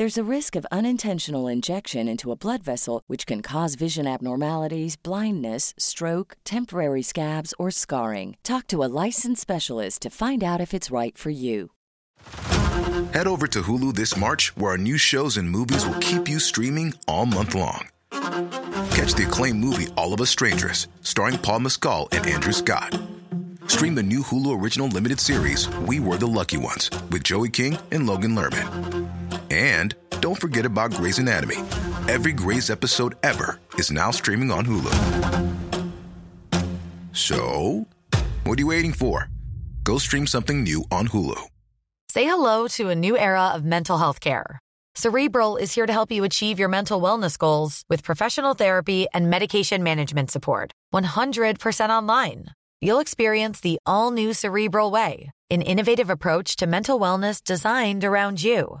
There's a risk of unintentional injection into a blood vessel, which can cause vision abnormalities, blindness, stroke, temporary scabs, or scarring. Talk to a licensed specialist to find out if it's right for you. Head over to Hulu this March, where our new shows and movies will keep you streaming all month long. Catch the acclaimed movie All of Us Strangers, starring Paul Mescal and Andrew Scott. Stream the new Hulu original limited series We Were the Lucky Ones with Joey King and Logan Lerman. And don't forget about Grey's Anatomy. Every Grey's episode ever is now streaming on Hulu. So, what are you waiting for? Go stream something new on Hulu. Say hello to a new era of mental health care. Cerebral is here to help you achieve your mental wellness goals with professional therapy and medication management support. 100% online. You'll experience the all new Cerebral Way, an innovative approach to mental wellness designed around you.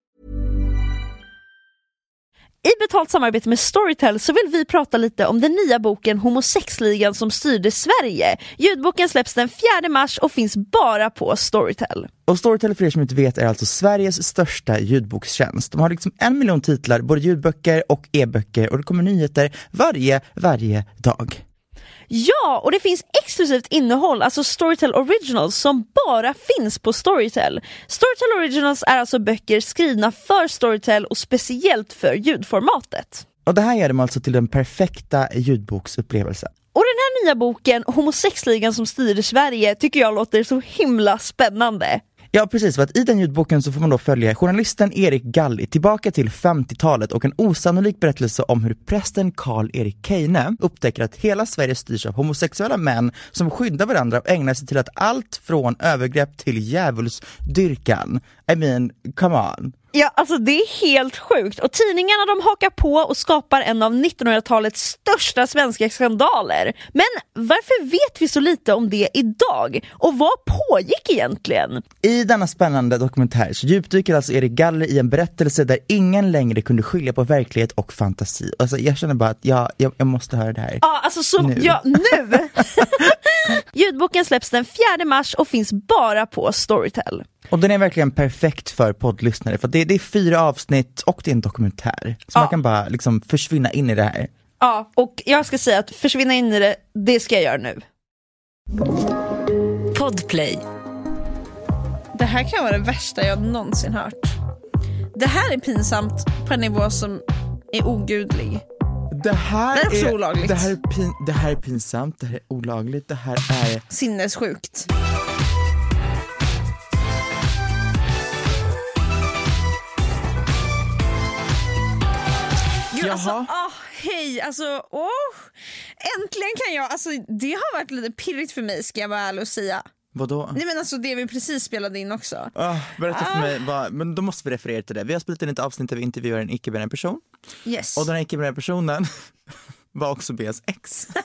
I betalt samarbete med Storytel så vill vi prata lite om den nya boken Homosexligan som styrde Sverige. Ljudboken släpps den 4 mars och finns bara på Storytel. Och Storytel för er som inte vet är alltså Sveriges största ljudbokstjänst. De har liksom en miljon titlar, både ljudböcker och e-böcker och det kommer nyheter varje, varje dag. Ja, och det finns exklusivt innehåll, alltså Storytel Originals, som bara finns på Storytel. Storytel Originals är alltså böcker skrivna för Storytel och speciellt för ljudformatet. Och det här gör dem alltså till den perfekta ljudboksupplevelsen. Och den här nya boken, Homosexligan som styr Sverige, tycker jag låter så himla spännande. Ja precis, för att i den ljudboken så får man då följa journalisten Erik Galli tillbaka till 50-talet och en osannolik berättelse om hur prästen Karl-Erik Keine upptäcker att hela Sverige styrs av homosexuella män som skyddar varandra och ägnar sig till att allt från övergrepp till djävulsdyrkan. I mean, come on. Ja, alltså det är helt sjukt och tidningarna de hakar på och skapar en av 1900-talets största svenska skandaler. Men varför vet vi så lite om det idag? Och vad pågick egentligen? I denna spännande dokumentär så djupdyker alltså Erik Galler i en berättelse där ingen längre kunde skilja på verklighet och fantasi. Alltså jag känner bara att jag, jag, jag måste höra det här. Ja, alltså så, Nu. ja nu! Ljudboken släpps den 4 mars och finns bara på Storytel. Och den är verkligen perfekt för poddlyssnare för det, det är fyra avsnitt och det är en dokumentär. Så man kan bara liksom försvinna in i det här. Ja, och jag ska säga att försvinna in i det, det ska jag göra nu. Podplay. Det här kan vara det värsta jag någonsin hört. Det här är pinsamt på en nivå som är ogudlig. Det här, Det är också olagligt. Det här är, pin, det här är pinsamt, det här är olagligt, det här är... Sinnessjukt. Gud, alltså, Jaha. åh, hej, alltså, åh. Äntligen kan jag, alltså det har varit lite pirrigt för mig ska jag vara ärlig och säga. Vadå? Nej men alltså det vi precis spelade in också. Ah, berätta för mig, vad, men då måste vi referera till det. Vi har spelat in ett avsnitt där vi intervjuar en icke-binär person Yes. och den här icke-binära personen var också Beas ex.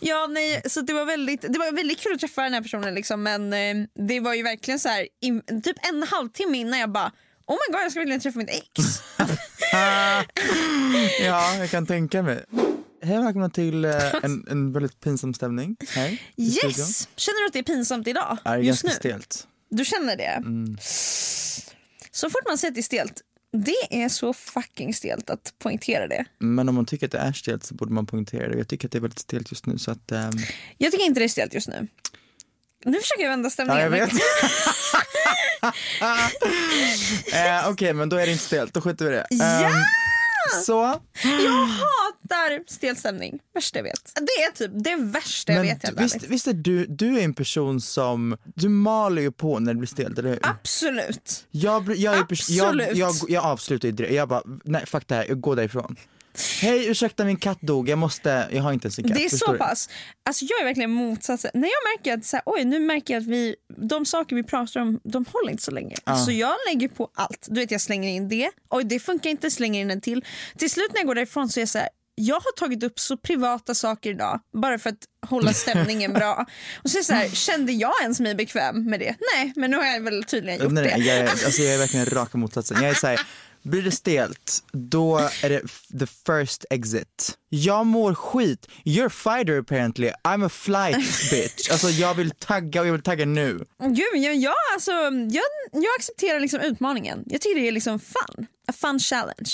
Ja nej, så det var väldigt, det var väldigt kul att träffa den här personen liksom men eh, det var ju verkligen så här, in, typ en halvtimme innan jag bara Oh my god jag ska verkligen träffa mitt ex. ja, jag kan tänka mig. Hej och välkomna till eh, en, en väldigt pinsam stämning här i studion. Yes! Känner du att det är pinsamt idag? Det är just ganska nu? stelt. Du känner det? Mm. Så fort man säger att det är stelt, det är så fucking stelt att poängtera det. Men om man tycker att det är stelt så borde man poängtera det. Jag tycker att det är väldigt stelt just nu så att... ehm, Jag tycker inte det är stelt just nu. Nu försöker jag vända ja, stämningen. jag vet. eh, Okej, men då är det inte stelt. Då skiter vi i det. Ja! Ehm, så, Jag hatar stel stämning. Värsta jag vet. Det är typ det värsta jag men vet. helt visst, visst är du, du är en person som, du maler ju på när det blir stelt, eller hur? Absolut. Jag, jag, jag, Absolut. jag, jag avslutar ju direkt, jag bara, nej fuck det här, jag går därifrån. Hej ursäkta min katt dog, jag måste, jag har inte ens en katt. Det är så du? pass. Alltså jag är verkligen motsatsen. När jag märker att så här, oj, nu märker jag att vi, de saker vi pratar om, de håller inte så länge. Så jag lägger på allt. Du vet jag slänger in det, oj det funkar inte, slänger in en till. Till slut när jag går därifrån så är jag så här, jag har tagit upp så privata saker idag bara för att hålla stämningen bra. Och så så här, kände jag ens mig bekväm med det? Nej, men nu har jag väl tydligen gjort Nej, nej, det. jag, är, alltså, jag är verkligen raka motsatsen. Jag är såhär, blir det stelt, då är det the first exit. Jag mår skit, you're a fighter apparently, I'm a flight bitch. Alltså jag vill tagga och jag vill tagga nu. Gud, jag, jag, alltså, jag, jag accepterar liksom utmaningen. Jag tycker det är liksom fun. A fun challenge.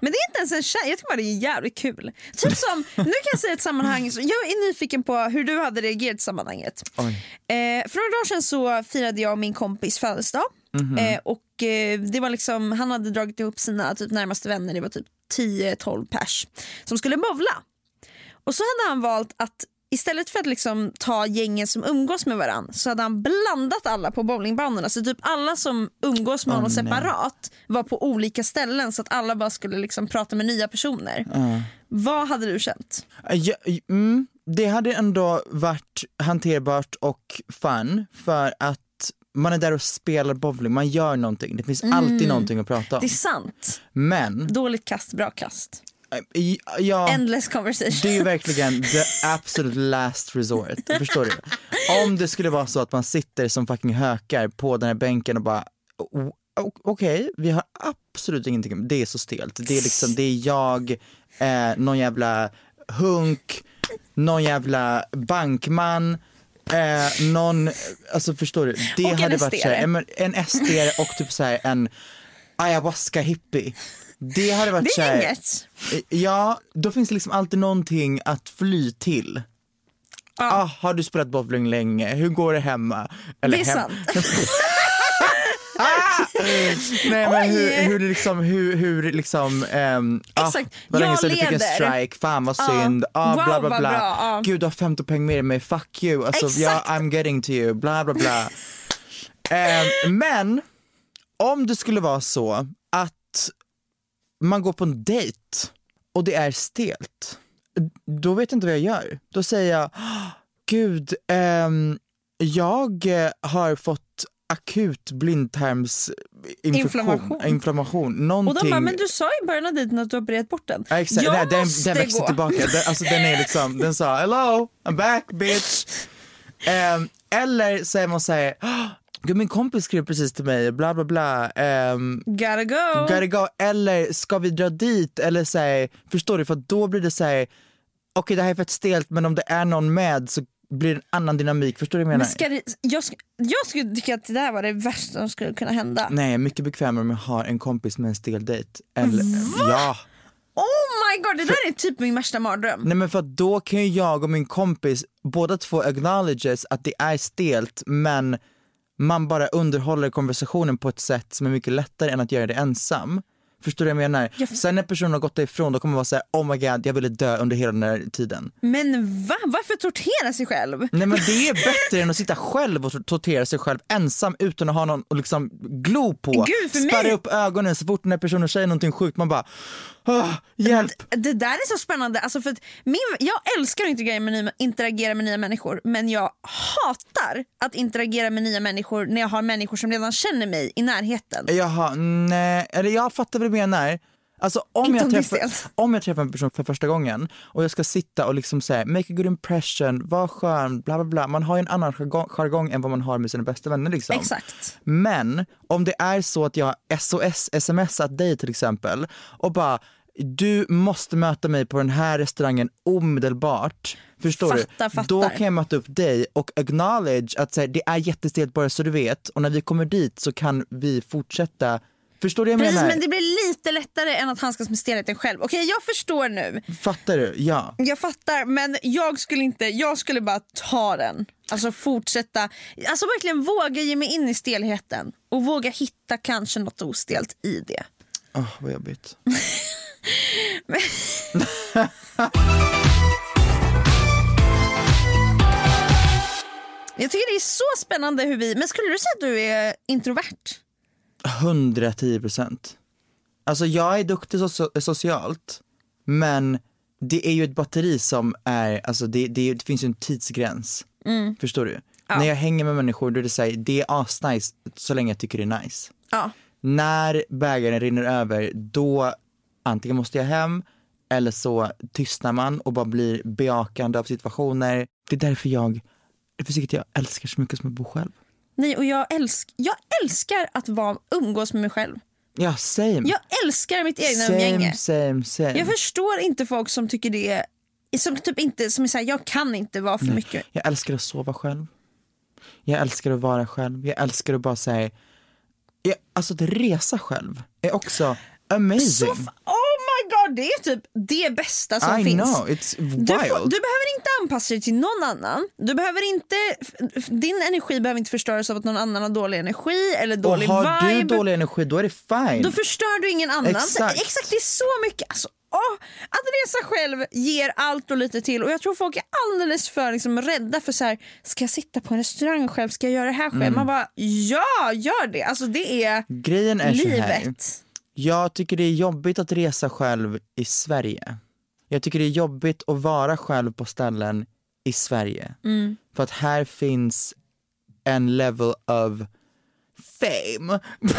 Men det är inte ens en challenge, jag tycker bara det är jävligt kul. Typ som, nu kan jag säga ett sammanhang, jag är nyfiken på hur du hade reagerat i sammanhanget. Eh, för några dagar sedan så firade jag min kompis födelsedag. Eh, och eh, det var liksom, han hade dragit ihop sina typ, närmaste vänner, det var typ 10-12 pers som skulle bowla. Och så hade han valt att istället för att liksom ta gängen som umgås med varandra så hade han blandat alla på bowlingbanorna. Så typ alla som umgås med Åh, honom nej. separat var på olika ställen så att alla bara skulle liksom prata med nya personer. Vad hade du känt? Ja, mm, det hade ändå varit hanterbart och fun för att man är där och spelar bowling, man gör någonting. Det finns alltid någonting att prata om. Det är sant. Men, Dåligt kast, bra kast. Eh, ja, Endless conversation. det är ju verkligen the absolute last resort. Förstår du? Om det skulle vara så att man sitter som fucking hökar på den här bänken och bara okej, vi har absolut ingenting, det är så stelt. Det är liksom, det är jag, eh, någon jävla hunk, någon jävla bankman, eh, någon, alltså förstår du? Det Och en hade varit så här, men en SD och typ så här en ayahuasca hippie. Det hade varit Det är här, inget. Ja, då finns det liksom alltid någonting att fly till. Ah, har du spelat bowling länge? Hur går det hemma? Eller Det är hem- sant. Nej men hur, Oj. hur liksom, hur, hur liksom, ehm, Exakt. ah, vad länge sedan du fick en strike, fan vad synd, ah, Wow, bla bla bla. bra, ja. Gud du har 15 poäng mer än mig, fuck you. Alltså, ja, Exakt. I'm getting to you, bla bla bla. Ehm, men om det skulle vara så att man går på en dejt och det är stelt, då vet jag inte vad jag gör. Då säger jag, "Ah, gud, ehm, jag eh, har fått akut blindtarmsinfektion, Inflammation. Någonting. Och de bara, men du sa i början av dejten att du har opererat bort den. Ja, exakt. Jag Nej, den, den växte gå. tillbaka. Den, alltså, den, är liksom, den sa hello, I'm back bitch. Ehm, eller säger man säger, gud min kompis skrev precis till mig, bla bla bla. Um, Gotta go. gotta go. Eller ska vi dra dit? Eller säg, förstår du? För då blir det så här, okej det här är fett stelt men om det är någon med så blir det en annan dynamik. Förstår du vad jag Men menar? ska det, jag, jag skulle tycka att det där var det värsta som skulle kunna hända. Nej, mycket bekvämare om jag har en kompis med en stel dejt. Eller, ja. Oh my god, det där är typ min värsta mardröm. Nej men för då kan ju jag och min kompis båda två acknowledges att det är stelt men man bara underhåller konversationen på ett sätt som är mycket lättare än att göra det ensam. Förstår du vad jag menar? Jag- Sen när personen har gått ifrån då kommer man vara såhär oh my god jag ville dö under hela den här tiden. Men va? Varför tortera sig själv? Nej men det är bättre än att sitta själv och tortera sig själv ensam utan att ha någon att liksom glo på. Gud, för mig- Spärra upp ögonen så fort den här personen säger någonting sjukt man bara "Åh, hjälp. Det där är så spännande. Alltså för att min, jag älskar att interagera med, nya, interagera med nya människor men jag hatar att interagera med nya människor när jag har människor som redan känner mig i närheten. Jaha, nej, eller jag fattar vad du menar. Alltså om Inte jag, träffar, om jag träffar en person för första gången och jag ska sitta och liksom säga make a good impression, var skön, bla bla bla. Man har ju en annan jargong, jargong än vad man har med sina bästa vänner liksom. Exakt. Men om det är så att jag SOS smsat dig till exempel och bara du måste möta mig på den här restaurangen omedelbart. Förstår Fattar, du? fattar. Då kan jag möta upp dig och acknowledge att så här, det är jättestelt bara så du vet och när vi kommer dit så kan vi fortsätta. Förstår du vad jag Precis, menar? men det blir lite lättare än att handskas med stelheten själv. Okej, jag förstår nu. Fattar du? Ja. Jag fattar, men jag skulle inte, jag skulle bara ta den. Alltså fortsätta, alltså verkligen våga ge mig in i stelheten och våga hitta kanske något ostelt i det. Åh, vad jobbigt. Jag tycker det är så spännande hur vi, men skulle du säga att du är introvert? 110 procent. Alltså jag är duktig so- socialt, men det är ju ett batteri som är, alltså det, det, det finns ju en tidsgräns. Förstår du? När jag hänger med människor då är det så här, det är asnice så länge jag tycker det är nice. Ja. När bägaren rinner över, då antingen måste jag hem eller så tystnar man och bara blir bejakande av situationer. Det är därför jag, det är för jag älskar så mycket som att bo själv. Nej, och jag, älsk, jag älskar att vara, umgås med mig själv. Ja, same. Jag älskar mitt egna same, umgänge. same, same. Jag förstår inte folk som tycker det som typ inte, som är såhär, jag kan inte vara för mycket. Jag älskar att sova själv. Jag älskar att vara själv. Jag älskar att bara säga, alltså att resa själv är också amazing. Så god, det är typ det bästa som I finns. know, it's Du, wild. får, du behöver inte anpassa dig till någon annan. Du behöver inte, din energi behöver inte förstöras av att någon annan har dålig energi eller och dålig har vibe. du dålig energi då är det fine. Då förstör du ingen annan. Exakt. Exakt, det är så mycket. Alltså, åh, att resa själv ger allt och lite till och jag tror folk är alldeles för liksom, rädda för så här, ska jag sitta på en restaurang själv, ska jag göra det här själv? Mm. Man bara, ja gör det. Alltså det är Grejen är livet. Jag tycker det är jobbigt att resa själv i Sverige. Jag tycker det är jobbigt att vara själv på ställen i Sverige. Mm. För att här finns en level of fame.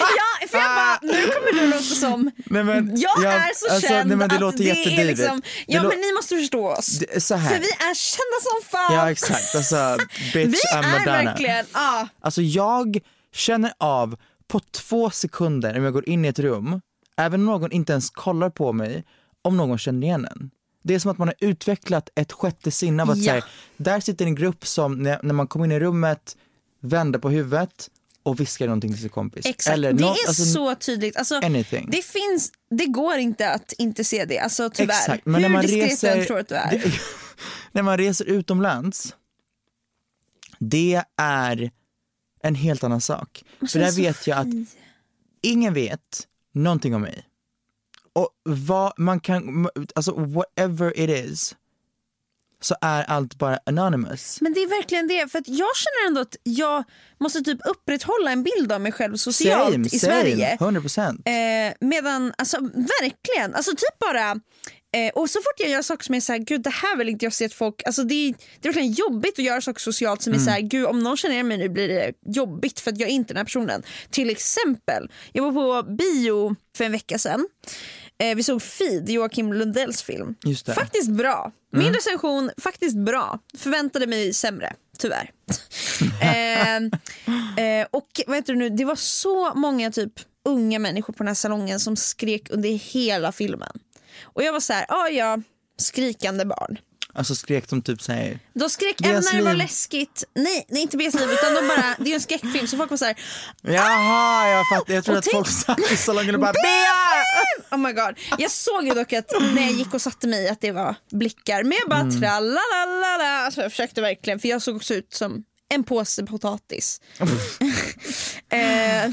Ja, för jag bara, nu kommer du låta som Nej, men, jag jag- är så alltså, känd nej, men det att låter det är liksom, Det ja lå- men ni måste förstå oss. Det så här. För vi är kända som fan. Ja exakt, alltså bitch vi I'm är Madonna. verkligen, ja. Alltså jag känner av på två sekunder om jag går in i ett rum, även om någon inte ens kollar på mig, om någon känner igen en. Det är som att man har utvecklat ett sjätte sinne av att Ja. säga, där sitter en grupp som när, när man kommer in i rummet vänder på huvudet och viskar någonting till sin kompis. Exakt, Eller det är alltså, så tydligt. Alltså, anything. det, finns, det går inte att inte se det, alltså tyvärr. Exakt, Hur men när man diskret du reser, tror att du är. Det, när man reser utomlands, det är en helt annan sak. För där vet jag att ingen vet någonting om mig. Och vad man kan, alltså whatever it is, så är allt bara anonymous. Men det är verkligen det, för att jag känner ändå att jag måste typ upprätthålla en bild av mig själv socialt Same, i same, Sverige. 100%. Eh, medan, alltså verkligen, alltså typ bara eh, och så fort jag gör saker som är såhär, gud det här vill inte jag se att folk, alltså det, är- det är verkligen jobbigt att göra saker socialt som är såhär, gud om någon känner igen mig nu blir det jobbigt för att jag är inte den här personen. Till exempel, jag var på bio för en vecka sedan. Eh, vi såg Feed, Joakim Lundells film. Just det. Faktiskt bra. Min recension, faktiskt bra. Förväntade mig sämre, tyvärr. eh, eh, och vad heter det nu, det var så många typ unga människor på den här salongen som skrek under hela filmen. Och jag var så här, ja ja, skrikande barn. Alltså skrek de typ såhär, De skrek även när det var läskigt. Nej, nej inte Beas liv utan de bara, det är ju en skräckfilm så folk var så här, jaha jag fattar, jag tror Och att folk satt i salongen och bara Bea! oh my god. Jag såg ju dock att när jag gick och satte mig att det var blickar. Men jag bara Mm. tralalala. Alltså jag försökte verkligen för jag såg också ut som en påse potatis. eh,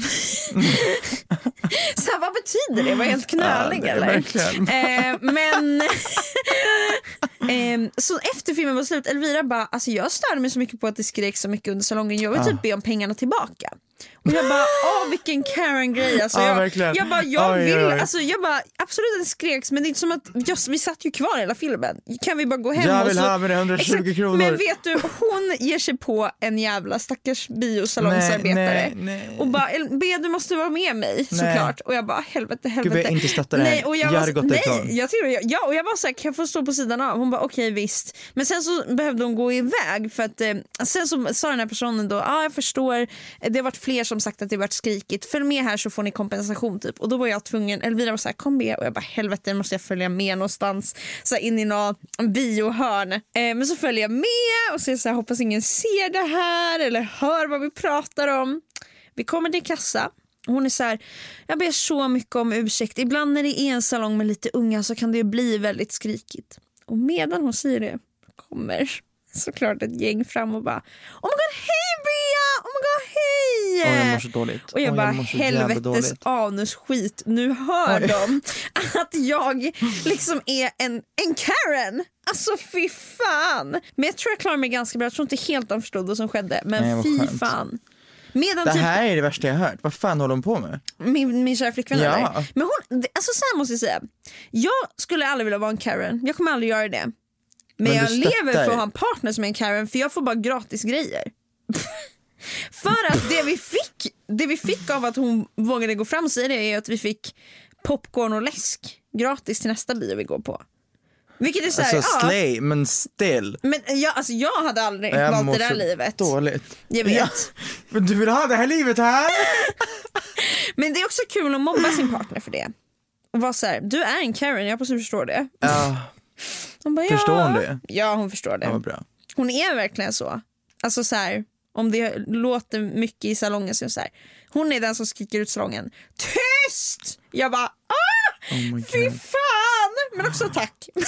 så här, vad betyder det? Var jag helt knölig Ja, eller? Eh, men Ehm, så efter filmen var slut, Elvira bara, alltså jag störde mig så mycket på att det skrek så mycket under salongen, jag vill typ be om pengarna tillbaka. Och jag bara, åh vilken Karen-grej. Alltså, Ja, jag, jag bara, jag Oj, vill, oj. Alltså, jag bara, absolut att det skreks men det är inte som att, just, vi satt ju kvar hela filmen. Kan vi bara gå hem Jag och vill så... ha mina 120 Exakt. kronor. Men vet du, hon ger sig på en jävla stackars biosalongsarbetare och bara, "El- be du måste vara med mig såklart. Och jag bara, helvete helvete. Gud, har inte stöttat det här. Nej, och jag, Jag hade gått nej, jag jag, ja, och jag var kan jag få stå på sidan av? Hon bara okej visst. Men sen så behövde hon gå iväg för att eh, sen så sa den här personen då, ja ah, jag förstår, det har varit fler som sagt att det varit skrikigt. Följ med här så får ni kompensation typ. Och då var jag tvungen, Elvira var så här, kom med. Och jag bara helvete måste jag följa med någonstans. Så här, in i någon biohörn. Eh, men så följer jag med och så, jag så här, hoppas ingen ser det här eller hör vad vi pratar om. Vi kommer till kassa. Hon är så här, jag ber så mycket om ursäkt. Ibland när det är en salong med lite unga så kan det bli väldigt skrikigt. Och medan hon säger det kommer såklart ett gäng fram och bara Oh my god hej Bea! God hej! Oj, jag mår så dåligt. Och jag Oj, bara mår så jävla helvetes anusskit, nu hör de att jag liksom är en, en Karen. Alltså fy fan. Men jag tror jag klarar mig ganska bra, jag tror inte helt de förstod vad som skedde. Men Nej, fy skönt. fan. Medan Det typ här är det värsta jag hört. Vad fan håller hon på med? min, min kära flickvän Ja. eller? Men hon, alltså så här måste jag säga. Jag skulle aldrig vilja vara en Karen, jag kommer aldrig göra det. Men, Men jag lever för att ha en partner som är en Karen för jag får bara gratis grejer. för att det vi, fick, det vi fick av att hon vågade gå fram och säga det är att vi fick popcorn och läsk gratis till nästa bio vi går på. Vilket är så här, Alltså ja, slay, men still. men jag, alltså jag hade aldrig Jag valt det där livet. dåligt. Jag vet. Ja, men du vill ha det här livet här? Men det är också kul att mobba sin partner för det. Och vara så här, du är en Karen, jag hoppas du förstår det. Ja, Hon bara, Förstår ja. hon det? Ja hon förstår det. ja bra. Hon är verkligen så. Alltså så här, om det låter mycket i salongen så är så här. Hon är den som skriker ut salongen. Tyst! Jag bara ah! Oh Fy fan! Men också tack.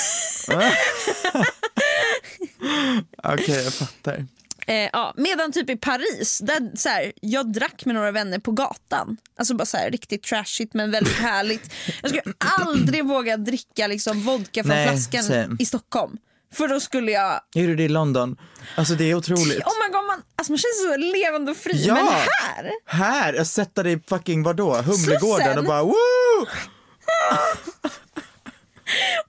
Okej, jag fattar. Eh, ja, medan typ i Paris, där, så här, jag drack med några vänner på gatan. Alltså bara så här, riktigt trashigt men väldigt härligt. Jag skulle aldrig våga dricka liksom, vodka från Nej, flaskan same. i Stockholm. För då skulle jag Jag gjorde det i London. Alltså det är otroligt. Oh my god, man, alltså man känns så levande och fri. Ja. Men här, Här, jag sätter dig i fucking vadå? Humlegården och bara woo!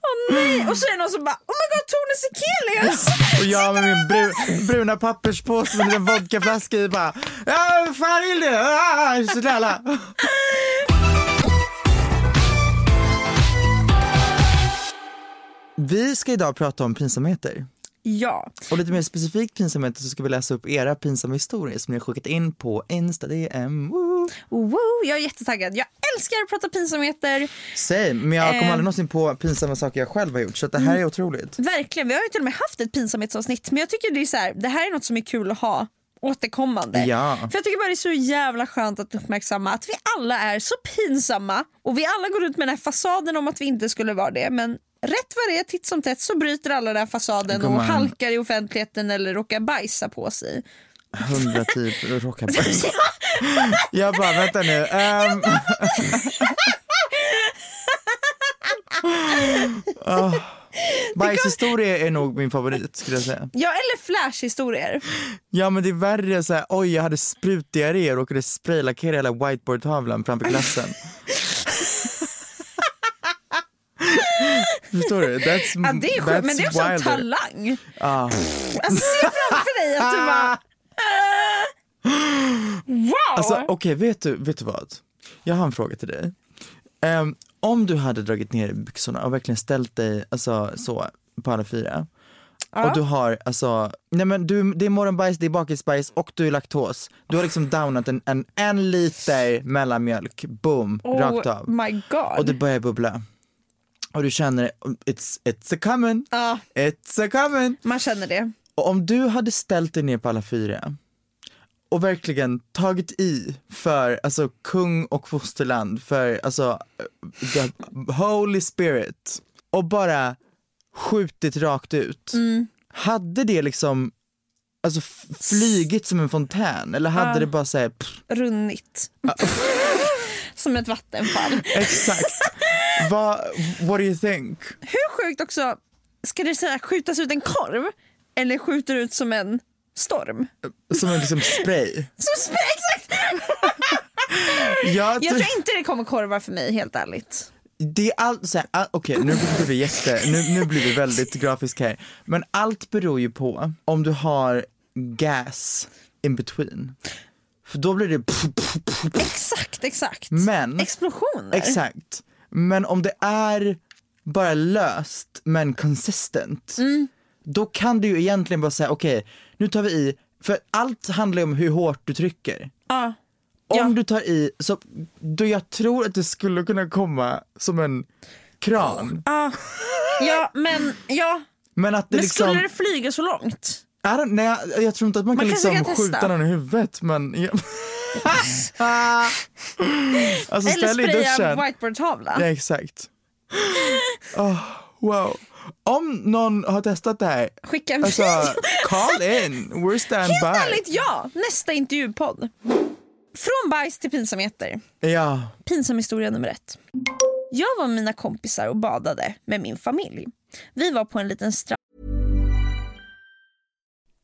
åh nej. Och så är det någon som bara oh my god Tone Sekelius. Och jag med min bru, bruna papperspåse med en vodkaflaska i bara Ja, fan vill du? Ah, Vi ska idag prata om pinsamheter. ja, Och lite mer specifikt pinsamheter så ska vi läsa upp era pinsamma historier som ni har skickat in på Insta DM. Woo! Woo, jag är jättetaggad. Jag älskar att prata pinsamheter. Same, men jag kommer Eh. aldrig någonsin på pinsamma saker jag själv har gjort så det här är otroligt. Verkligen, vi har ju till och med haft ett pinsamhetsavsnitt men jag tycker det är så här, det här är något som är kul att ha återkommande. Ja. För jag tycker bara det är så jävla skönt att uppmärksamma att vi alla är så pinsamma och vi alla går runt med den här fasaden om att vi inte skulle vara det men rätt vad det är titt som tätt så bryter alla den fasaden och halkar i offentligheten eller råkar bajsa på sig. Hundra typ rockabajs. Jag bara, vänta nu. ehm. oh. Bajshistoria är nog min favorit skulle jag säga. Ja eller flashhistorier. Ja men det är värre så här, oj jag hade sprutdiarré och råkade spraylackera hela whiteboardtavlan framför klassen. Förstår du? That's, Ja, det är sjukt, men det är också en wilder. talang. Ah. Jag ser framför dig att du bara... Wow! Alltså okej, vet, du, vet du vad? Jag har en fråga till dig. Ehm, om du hade dragit ner byxorna och verkligen ställt dig alltså, så på alla fyra och du har alltså, nej men du, det är morgonbajs, det är bakisbajs och du är laktos. Du har liksom downat en, en, en liter mellanmjölk, boom, rakt av. Oh my god. Och det börjar bubbla. Och du känner, it's, it's a coming, Ja, it's a coming. man känner det. Och om du hade ställt dig ner på alla fyra och verkligen tagit i för alltså kung och fosterland, för alltså the holy spirit och bara skjutit rakt ut. Hade det liksom alltså flygit som en fontän eller hade Ja. det bara såhär, Runnit. Som ett vattenfall. exakt. Vad, what do you think? Hur sjukt också, ska det säga skjutas ut en korv? Eller skjuter ut som en storm? Som en liksom spray. Som spray, exakt! Jag, Jag tror- inte det kommer korvar för mig helt ärligt. Det är allt så här, all, okej nu blir vi jätte, nu, nu blir vi väldigt grafisk här. Men allt beror ju på om du har gas in between. För då blir det Exakt, exakt. Men- Explosioner. exakt. Men om det är bara löst men consistent. Då kan du ju egentligen bara säga okej nu tar vi i, för allt handlar ju om hur hårt du trycker. Ja. Om Ja. du tar i, så, då jag tror att det skulle kunna komma som en kran. Ja, ja men ja. Men att det Men liksom, skulle det flyga så långt? Don't, nej, jag, jag tror inte att man, Man kan liksom kan skjuta någon i huvudet men... Ja. alltså Eller spraya whiteboardtavla? Ja exakt. Oh, wow. Om någon har testat det här, Skicka en alltså call in, we're stand Helt by. ärligt ja, nästa intervjupodd. Från bajs till pinsamheter. Ja, Pinsam historia nummer ett. Jag var med mina kompisar och badade med min familj. Vi var på en liten strand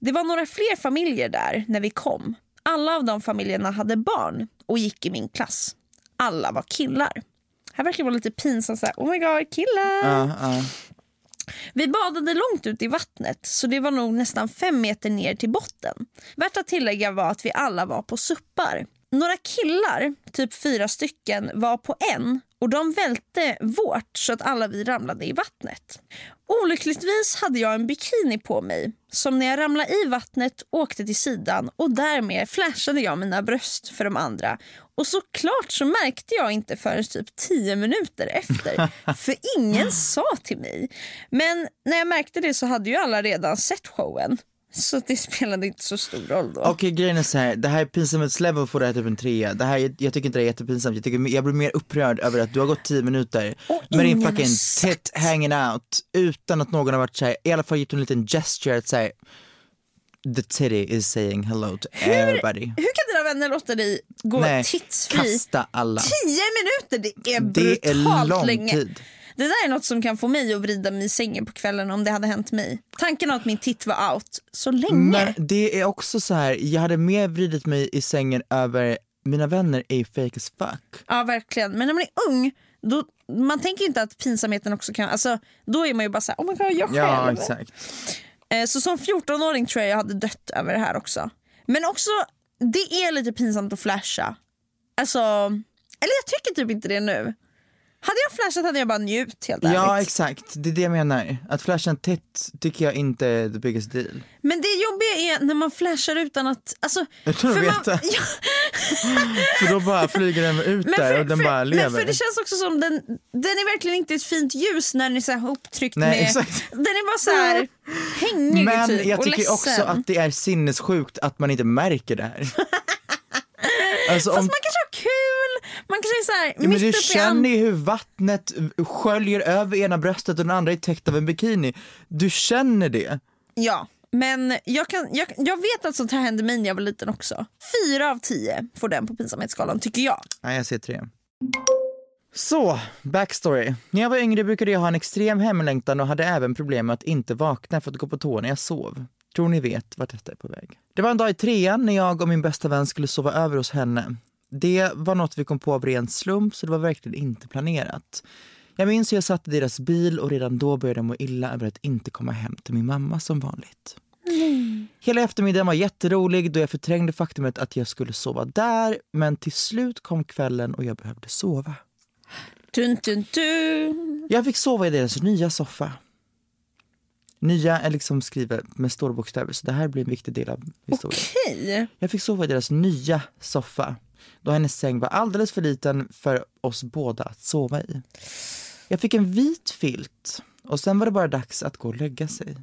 Det var några fler familjer där när vi kom. Alla av de familjerna hade barn och gick i min klass. Alla var killar. Här verkar det vara lite pinsamt såhär, oh my god killar. ja, ja. Vi badade långt ut i vattnet så det var nog nästan fem meter ner till botten. Värt att tillägga var att vi alla var på suppar. Några killar, typ fyra stycken, var på en och de välte vårt så att alla vi ramlade i vattnet. Olyckligtvis hade jag en bikini på mig som när jag ramlade i vattnet åkte till sidan och därmed flashade jag mina bröst för de andra. Och såklart så märkte jag inte förrän typ 10 minuter efter för ingen sa till mig. Men när jag märkte det så hade ju alla redan sett showen. Så det spelade inte så stor roll då. Okej grejen är så här, det här pinsamhetslevel får det här typ en trea. Det här, jag tycker inte det är jättepinsamt, jag, tycker, jag blir mer upprörd över att du har gått 10 minuter Och med din fucking tit hanging out utan att någon har varit såhär, i alla fall gjort en liten gesture att säga The titty is saying hello to everybody. Hur kan dina vänner låta dig gå Nej, titsfri? kasta alla. 10 minuter, det är Det är brutalt lång länge. tid. Det där är något som kan få mig att vrida mig i sängen på kvällen om det hade hänt mig. Tanken att min titt var out så länge. Men det är också så här, jag hade mer vridit mig i sängen över mina vänner är fake as fuck. Ja verkligen. Men när man är ung, då, man tänker inte att pinsamheten också kan, alltså då är man ju bara såhär, oh my god jag själv. Ja exakt. Eh, Så som 14-åring tror jag jag hade dött över det här också. Men också, det är lite pinsamt att flasha. Alltså, eller jag tycker typ inte det nu. Hade jag flashat hade jag bara njut helt Ja ärligt. exakt, det är det jag menar. Att flasha en titt tycker jag inte är the biggest deal. Men det jobbiga är när man flashar utan att... Alltså, Utan att man- veta. Ja, För då bara flyger den ut men, där för, och den för, bara lever. men för det känns också som den, den är verkligen inte ett fint ljus när den är så här ihoptryckt Nej, med... exakt. Den är bara så här hängig Men typ, jag tycker också att det är sinnessjukt att man inte märker det här. Alltså Fast om, man kanske har kul, man kanske är så här, ja, men du känner ju hur vattnet sköljer över ena bröstet och den andra är täckt av en bikini. Du känner det. Ja, men jag, kan, jag, jag vet att sånt här hände mig när jag var liten också. Fyra av tio får den på pinsamhetsskalan tycker jag. Nej, jag ser tre. Så, backstory. När jag var yngre brukade jag ha en extrem hemlängtan och hade även problem med att inte vakna för att gå på tå när jag sov. Tror ni vet vart detta är på väg. Det var en dag i trean när jag och min bästa vän skulle sova över hos henne. Det var något vi kom på av ren slump så det var verkligen inte planerat. Jag minns hur jag satt i deras bil och redan då började jag må illa över att inte komma hem till min mamma som vanligt. Hela eftermiddagen var jätterolig då jag förträngde faktumet att jag skulle sova där men till slut kom kvällen och jag behövde sova. Dun, dun, dun. Jag fick sova i deras nya soffa. Nya är liksom skrivet med stora bokstäver så det här blir en viktig del av historien. Okej. Jag fick sova i deras nya soffa då hennes säng var alldeles för liten för oss båda att sova i. Jag fick en vit filt och sen var det bara dags att gå och lägga sig.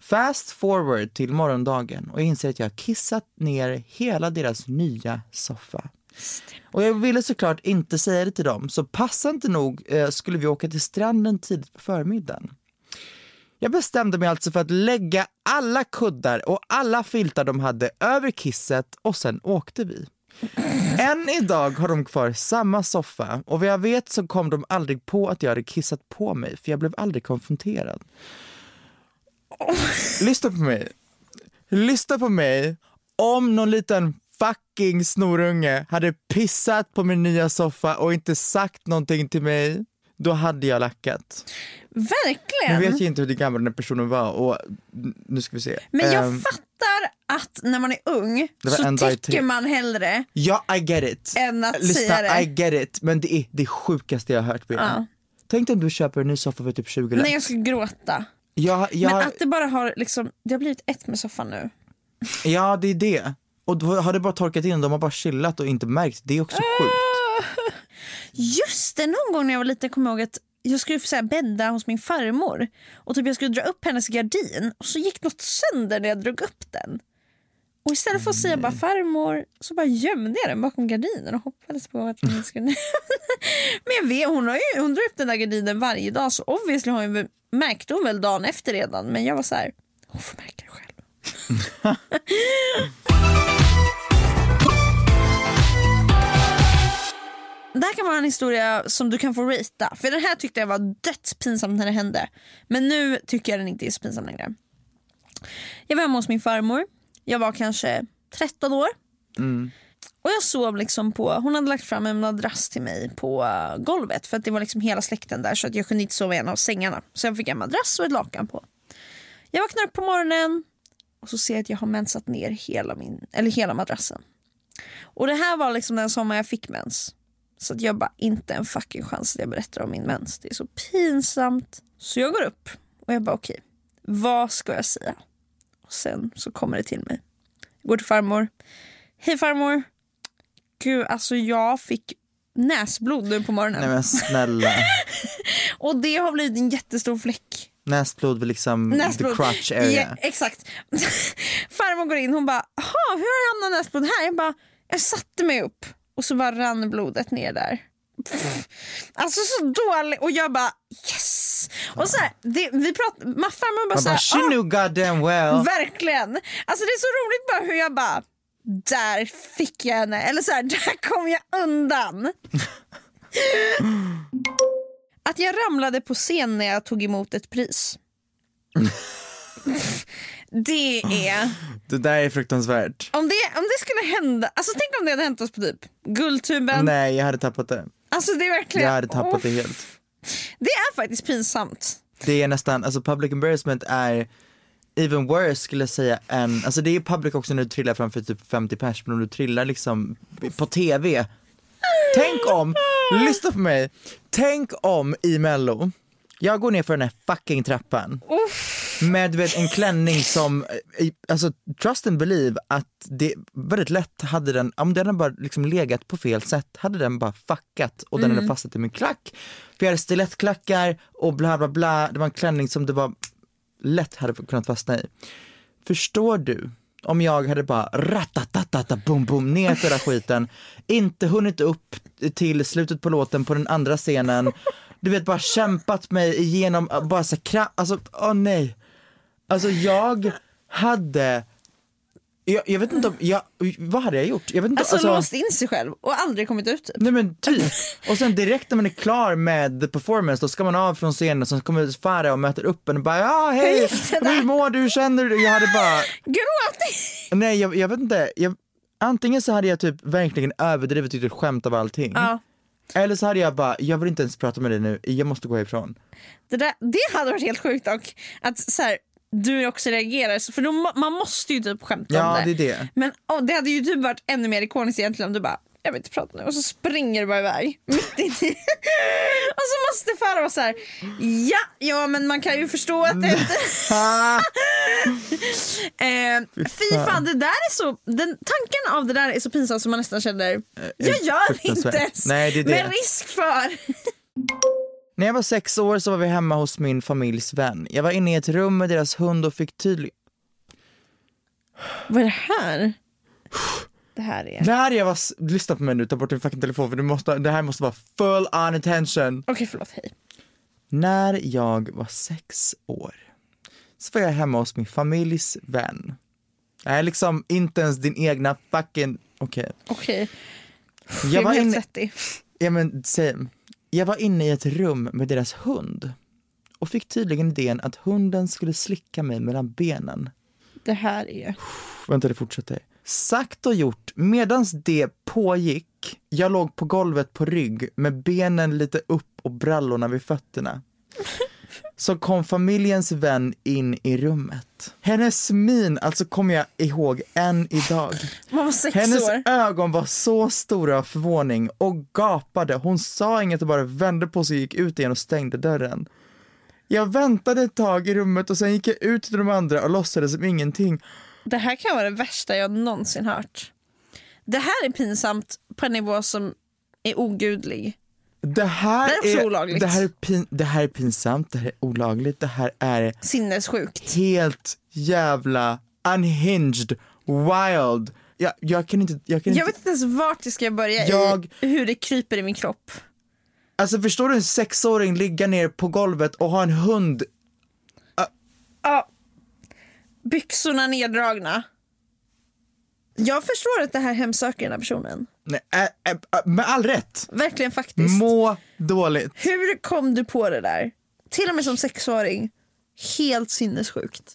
Fast forward till morgondagen och jag inser att jag har kissat ner hela deras nya soffa. Och jag ville såklart inte säga det till dem, så passande nog eh, skulle vi åka till stranden tidigt på förmiddagen. Jag bestämde mig alltså för att lägga alla kuddar och alla filtar de hade över kisset och sen åkte vi. Än idag har de kvar samma soffa och vad jag vet så kom de aldrig på att jag hade kissat på mig för jag blev aldrig konfronterad. Lyssna på mig. Lyssna på mig. Om någon liten fucking snorunge hade pissat på min nya soffa och inte sagt någonting till mig, då hade jag lackat. Nu Verkligen. vet jag inte hur gammal den personen var och nu ska vi se. Men jag Ehm, fattar att när man är ung så tycker man hellre Ja, I get it. än att Lyssna, säga det. I get it. Men det är det sjukaste jag har hört. Ja. Tänk dig om du köper en ny soffa för typ 20 lax. Nej jag skulle gråta. Jag, jag, Men att det bara har liksom, det har blivit ett med soffan nu. Ja, det är det. Och då har det bara torkat in, de har bara chillat och inte märkt. Det är också sjukt. Just det, någon gång när jag var liten kom jag ihåg att jag skulle så här, bädda hos min farmor och typ jag skulle dra upp hennes gardin och så gick något sönder när jag drog upp den. Och istället för att säga bara farmor så bara gömde jag den bakom gardinen och hoppades på att hon skulle Men jag vet, hon, har ju, hon drar upp den där gardinen varje dag så obviously har hon, märkte hon väl dagen efter redan men jag var så här, hon får märka det själv. Det här kan vara en historia som du kan få ratea. För den här tyckte jag var dödspinsamt när det hände. Men nu tycker jag den inte är så pinsam längre. Jag var hemma hos min farmor. Jag var kanske 13 år. Och jag sov liksom på, hon hade lagt fram en madrass till mig på eh, golvet för att det var liksom hela släkten där så att jag kunde inte sova i en av sängarna. Så jag fick en madrass och ett lakan på. Jag vaknar upp på morgonen och så ser jag att jag har mensat ner hela, min, eller hela madrassen. Och det här var liksom den sommar jag fick mens. Så att jag bara, inte en fucking chans att jag berättar om min mens. Det är så pinsamt. Så jag går upp och jag bara okej, vad ska jag säga? Och sen så kommer det till mig. Jag går till farmor. Hej farmor. Gud, alltså jag fick näsblod nu på morgonen. Nej men snälla. Och det har blivit en jättestor fläck. Näsblod liksom Näsblod. the crotch area. Ja, exakt. Farmor går in hon bara, jaha hur har det hamnat näsblod här? Jag bara, jag satte mig upp och så bara rann blodet ner där. Pff. Alltså så dåligt och jag bara yes. Och så här, det, vi pratar, farmor bara så bara, här, she "Ah, knew goddamn well. Verkligen. Alltså det är så roligt bara hur jag bara, där fick jag henne. Eller så här, där kom jag undan. Att jag ramlade på scen när jag tog emot ett pris. det är... Det där är fruktansvärt. Om det, om det skulle hända, alltså tänk om det hade hänt oss på typ Guldtuben. Nej, jag hade tappat det. Alltså det är verkligen... Jag hade tappat Åh, det helt. Det är faktiskt pinsamt. Det är nästan, alltså public embarrassment är even worse skulle jag säga än, alltså det är public också när du trillar framför typ 50 pers, men om du trillar liksom på TV. Tänk om, lyssna på mig, tänk om i mello, jag går ner för den här fucking trappan med vet, en klänning som, eh, alltså trust and believe att det väldigt lätt hade den, om den hade bara liksom legat på fel sätt, hade den bara fuckat och den hade fastnat i min klack. För jag hade stilettklackar och bla bla bla, det var en klänning som det var lätt hade kunnat fastna i. Förstår du om jag hade bara ratatatata boom boom ner för hela skiten, inte hunnit upp till slutet på låten på den andra scenen, du vet bara kämpat mig igenom, bara så kra- alltså åh nej. Alltså jag hade, jag, jag vet inte om, jag, vad hade jag gjort? Jag vet inte, Alltså, låst in sig själv och aldrig kommit ut typ. Nej men typ. Och sen direkt när man är klar med the performance då ska man av från scenen och sen kommer Farah och möter upp en och bara ja hej, gick det där?" hur mår du, hur känner du? Jag hade bara, Gråt! nej jag, jag vet inte, jag, antingen så hade jag typ verkligen överdrivet tyckt ett skämt av allting. Ja. Eller så hade jag bara, jag vill inte ens prata med dig nu, jag måste gå ifrån. Det, där, det hade varit helt sjukt och att så här, du också reagerar, för då, man måste ju typ skämta Ja om det det. är det. Men åh, det hade ju typ varit ännu mer ikoniskt egentligen om du bara jag vill inte prata nu och så springer du bara iväg mitt in i... och så måste Farah vara så här, ja, ja men man kan ju förstå att det inte... Eh, fy fan det där är så, den, tanken av det där är så pinsam som man nästan känner, jag gör inte ens Nej, det det. med risk för... När jag var sex år så var vi hemma hos min familjs vän. Jag var inne i ett rum med deras hund och fick tydlig... Vad är det här? Det här är... När jag var... Lyssna på mig nu, ta bort din fucking telefon för du måste, det här måste vara full on attention. Okej förlåt, hej. När jag var sex år så var jag hemma hos min familjs vän. Det här är liksom inte ens din egna fucking... Okej. Okej. Jag Jag var inne... svettig. Ja men same. Jag var inne i ett rum med deras hund och fick tydligen idén att hunden skulle slicka mig mellan benen. Det här är... Vänta, det fortsätter. Sagt och gjort, medans det pågick, jag låg på golvet på rygg med benen lite upp och brallorna vid fötterna. Så kom familjens vän in i rummet. Hennes min, alltså kommer jag ihåg än idag. Man var sex Hennes år. ögon var så stora av förvåning och gapade. Hon sa inget och bara vände på sig och gick ut igen och stängde dörren. Jag väntade ett tag i rummet och sen gick jag ut till de andra och låtsades som ingenting. Det här kan vara det värsta jag någonsin hört. Det här är pinsamt på en nivå som är ogudlig. Det här, Det är också olagligt. Det här är, pin, det här är pinsamt, det här är olagligt, det här är Sinnessjukt. helt jävla unhinged, wild. Jag, jag kan inte, jag kan Jag inte, vet inte ens vart jag ska börja Jag- i hur det kryper i min kropp. alltså förstår du en sexåring ligga ner på golvet och ha en hund Ja. Byxorna neddragna. Jag förstår att det här hemsöker den här personen. Nej, med all rätt. Verkligen faktiskt. Må dåligt. Hur kom du på det där? Till och med som sexåring. Helt sinnessjukt.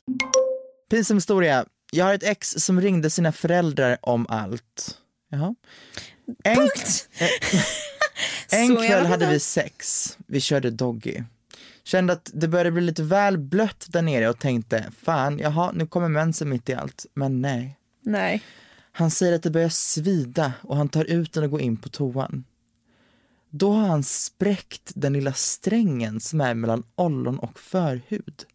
Pinsam historia. Jag har ett ex som ringde sina föräldrar om allt. Jaha. En, Punkt. en kväll hade vi sex. Vi körde doggy. Kände att det började bli lite väl blött där nere och tänkte, fan, jaha, nu kommer mensen mitt i allt. Men nej. Nej. Han säger att det börjar svida och han tar ut den och går in på toan. Då har han spräckt den lilla strängen som är mellan ollon och förhud.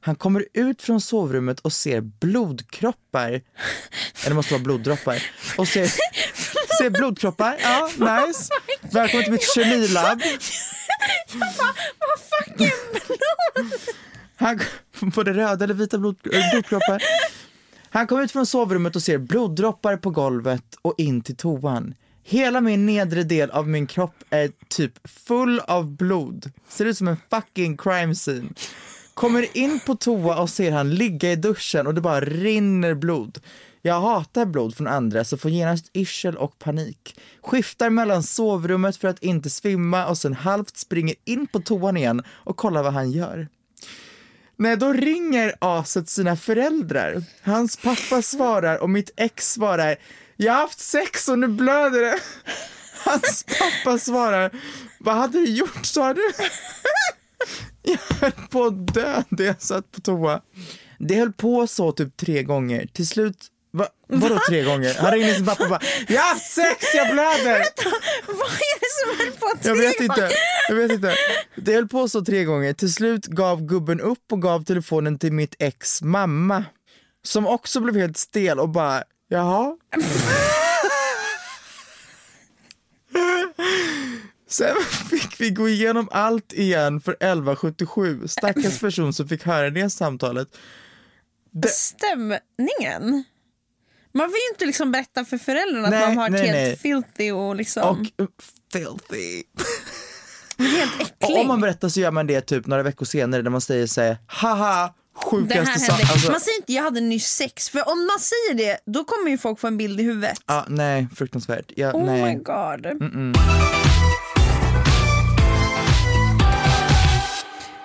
Han kommer ut från sovrummet och ser blodkroppar, eller det måste vara bloddroppar, och ser, ser blodkroppar. Ja, nice. Välkommen till mitt kemilab. Vad fucking Han, både röda eller vita blod, blodkroppar. Han kom ut från sovrummet och ser bloddroppar på golvet och in till toan. Hela min nedre del av min kropp är typ full av blod. Ser ut som en fucking crime scene. Kommer in på toa och ser han ligga i duschen och det bara rinner blod. Jag hatar blod från andra så får genast yrsel och panik. Skiftar mellan sovrummet för att inte svimma och sen halvt springer in på toan igen och kollar vad han gör. Nej, då ringer aset sina föräldrar. Hans pappa svarar och mitt ex svarar Jag har haft sex och nu blöder det. Hans pappa svarar Vad hade du gjort sa du? Jag höll på att dö när jag satt på toa. Det höll på så typ tre gånger. Till slut Va? Vadå tre gånger? Han ringde sin pappa och bara Jag har haft sex, jag blöder! Vad är det som höll på att Jag vet inte, jag vet inte. Det höll på så tre gånger. Till slut gav gubben upp och gav telefonen till mitt ex mamma. Som också blev helt stel och bara, jaha? Sen fick vi gå igenom allt igen för 1177. Stackars person som fick höra det samtalet. Stämningen? Man vill ju inte liksom berätta för föräldrarna Nej, att man har nej, varit nej. helt filthy och liksom Och uh, filthy. helt äcklig. Och om man berättar så gör man det typ några veckor senare där man säger såhär, haha, det här hände. alltså- Man säger inte jag hade nyss sex, för om man säger det då kommer ju folk få en bild i huvudet. Ja, nej, fruktansvärt. Ja, Oh nej. my god.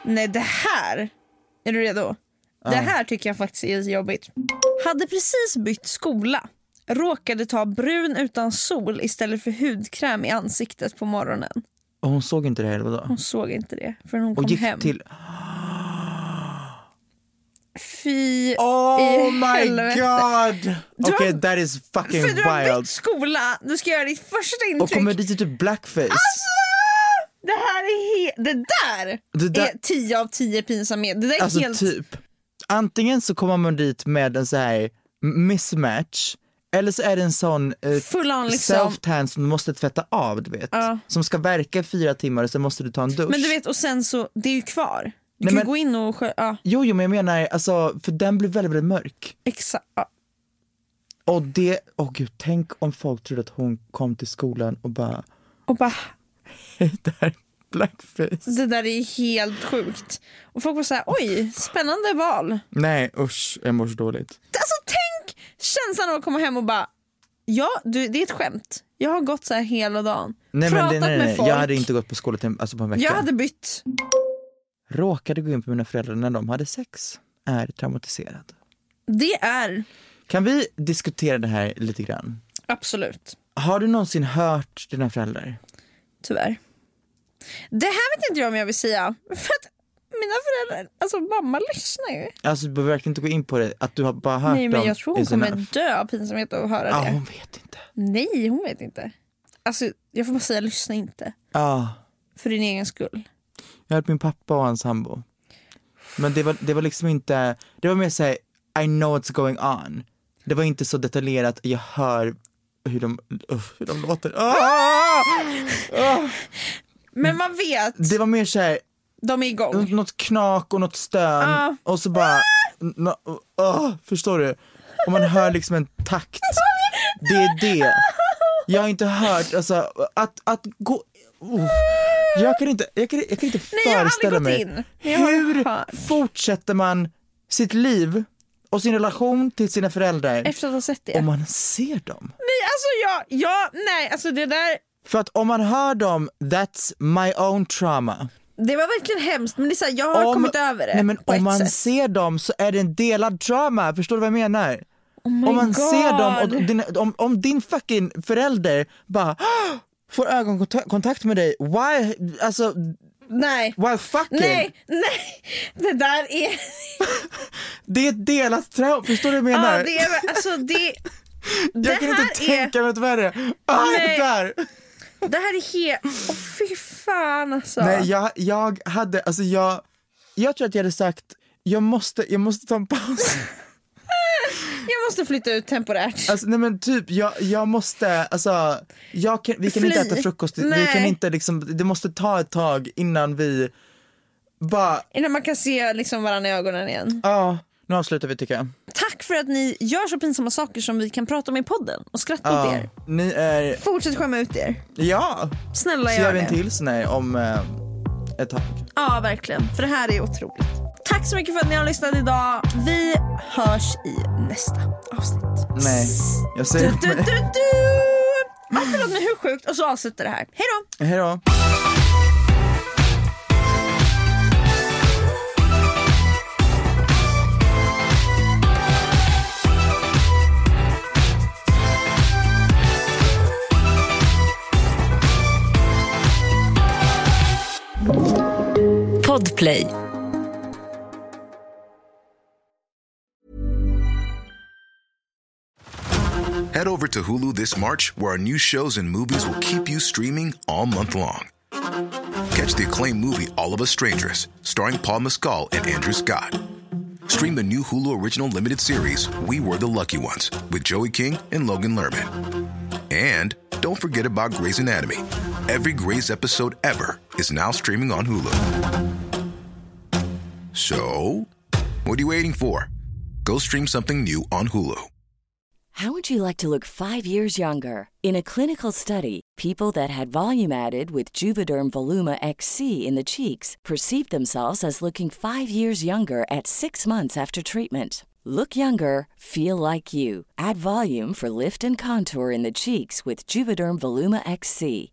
Nej det här, är du redo? Det här tycker jag faktiskt är jobbigt. Hade precis bytt skola. Råkade ta brun utan sol istället för hudkräm i ansiktet på morgonen. Och hon såg inte det här eller vadå? Hon såg inte det förrän hon Och kom hem. till... Fy Oh i my helvete. god! Okej, har- that is fucking För du har wild. bytt skola, du ska göra ditt första Och intryck. kommer dit i typ blackface. Det här är he- det där, Det där- är 10 av 10 pinsamhet. Det där är Alltså helt... typ. Antingen så kommer man dit med en så här mismatch Eller så är det en sån eh, liksom. self-tan som du måste tvätta av, du vet. Ja. Som ska verka i fyra timmar och sen måste du ta en dusch. Men du vet, och sen så, det är ju kvar. Du Nej, kan men- gå in och skö- ja, Jo, jo, men jag menar, alltså, för den blir väldigt, väldigt mörk. exakt. Ja. Och det, åh gud, tänk om folk trodde att hon kom till skolan och bara, Och bara, hej, det här är blackface. det där är helt sjukt. Och folk var såhär, oj, spännande val. Nej, usch, jag mår så dåligt. Alltså tänk känslan av att komma hem och bara, ja, du, det är ett skämt. Jag har gått så här hela dagen, Nej, men pratat det, nej, med nej, folk. jag hade inte gått på skolan alltså på en vecka. Jag hade bytt. Råkade gå in på mina föräldrar när de hade sex. Är traumatiserad. Det är Kan vi diskutera det här lite grann? absolut, Har du någonsin hört dina föräldrar? tyvärr. Det här vet inte jag om jag vill säga. För att mina föräldrar, alltså mamma lyssnar ju. Alltså du behöver verkligen inte gå in på det, att du har bara hört Nej men jag tror hon kommer dö av pinsamhet att höra Ja, det. hon vet inte. Nej hon vet inte. Alltså jag får bara säga lyssna inte. Ja, För din egen skull. jag har hört min pappa och hans sambo. Men det var, det var liksom inte, det var mer såhär, I know what's going on. Det var inte så detaljerat, jag hör hur de, uff, hur de låter. Ah! Ah! Men man vet, Det var mer såhär, de är igång. något knak och något stön Ja. och så bara, no, ah, förstår du? Och man hör liksom en takt. Det är det. Jag har inte hört, alltså att, att gå, oh. jag kan inte, jag kan, jag kan inte Nej, jag har aldrig föreställa gått mig. in. Men jag har Hur hört. fortsätter man sitt liv och sin relation till sina föräldrar Efter att ha sett det. om man ser dem? Nej alltså jag, jag, nej alltså det där, För att om man hör dem, that's my own trauma. det var verkligen hemskt men det är så här, jag har kommit över det nej, men om man sätt. ser dem så är det en delad trauma, förstår du vad jag menar? Oh om man God. ser dem och din, om, om din fucking förälder bara "Ah!" får ögonkontakt med dig, why, alltså, Nej. why fucking? Nej, nej, det där är... Det är ett delat trauma, förstår du vad jag menar? Ja, det är alltså det... jag det kan inte tänka mig något värre. Ah, Nej. är där! Det här är helt... Åh fy fan alltså. Nej, jag, jag hade, alltså jag, jag tror att jag hade sagt, jag måste, jag måste ta en paus. Jag måste flytta ut temporärt. Alltså, nej men typ, jag, jag måste, alltså, jag kan, vi kan inte Fly. äta frukost, vi Nej. kan inte liksom, det måste ta ett tag innan vi bara, Innan man kan se liksom varandra i ögonen igen. ja, nu avslutar vi tycker jag. Tack för att ni gör så pinsamma saker som vi kan prata om i podden och skratta åt Ja, er. ni är, Fortsätt skämma ut er. ja, Snälla så gör gör vi en till sån här om eh, ett tag. Ja, verkligen. För det här är otroligt. Tack så mycket för att ni har lyssnat idag. Vi hörs i nästa avsnitt. Nej, jag säger Du, du, du, mig. du. Ah, förlåt men hur sjukt? Och så avslutar det här. Hej då! Hej då. Podplay. Head over to Hulu this March, where our new shows and movies will keep you streaming all month long. Catch the acclaimed movie All of Us Strangers, starring Paul Mescal and Andrew Scott. Stream the new Hulu original limited series We Were the Lucky Ones with Joey King and Logan Lerman. And don't forget about Grey's Anatomy. Every Grey's episode ever is now streaming on Hulu. So, what are you waiting for? Go stream something new on Hulu. How would you like to look five years younger? In a clinical study, people that had volume added with Juvederm Voluma XC in the cheeks perceived themselves as looking five years younger at six months after treatment. Look younger, feel like you. Add volume for lift and contour in the cheeks with Juvederm Voluma XC.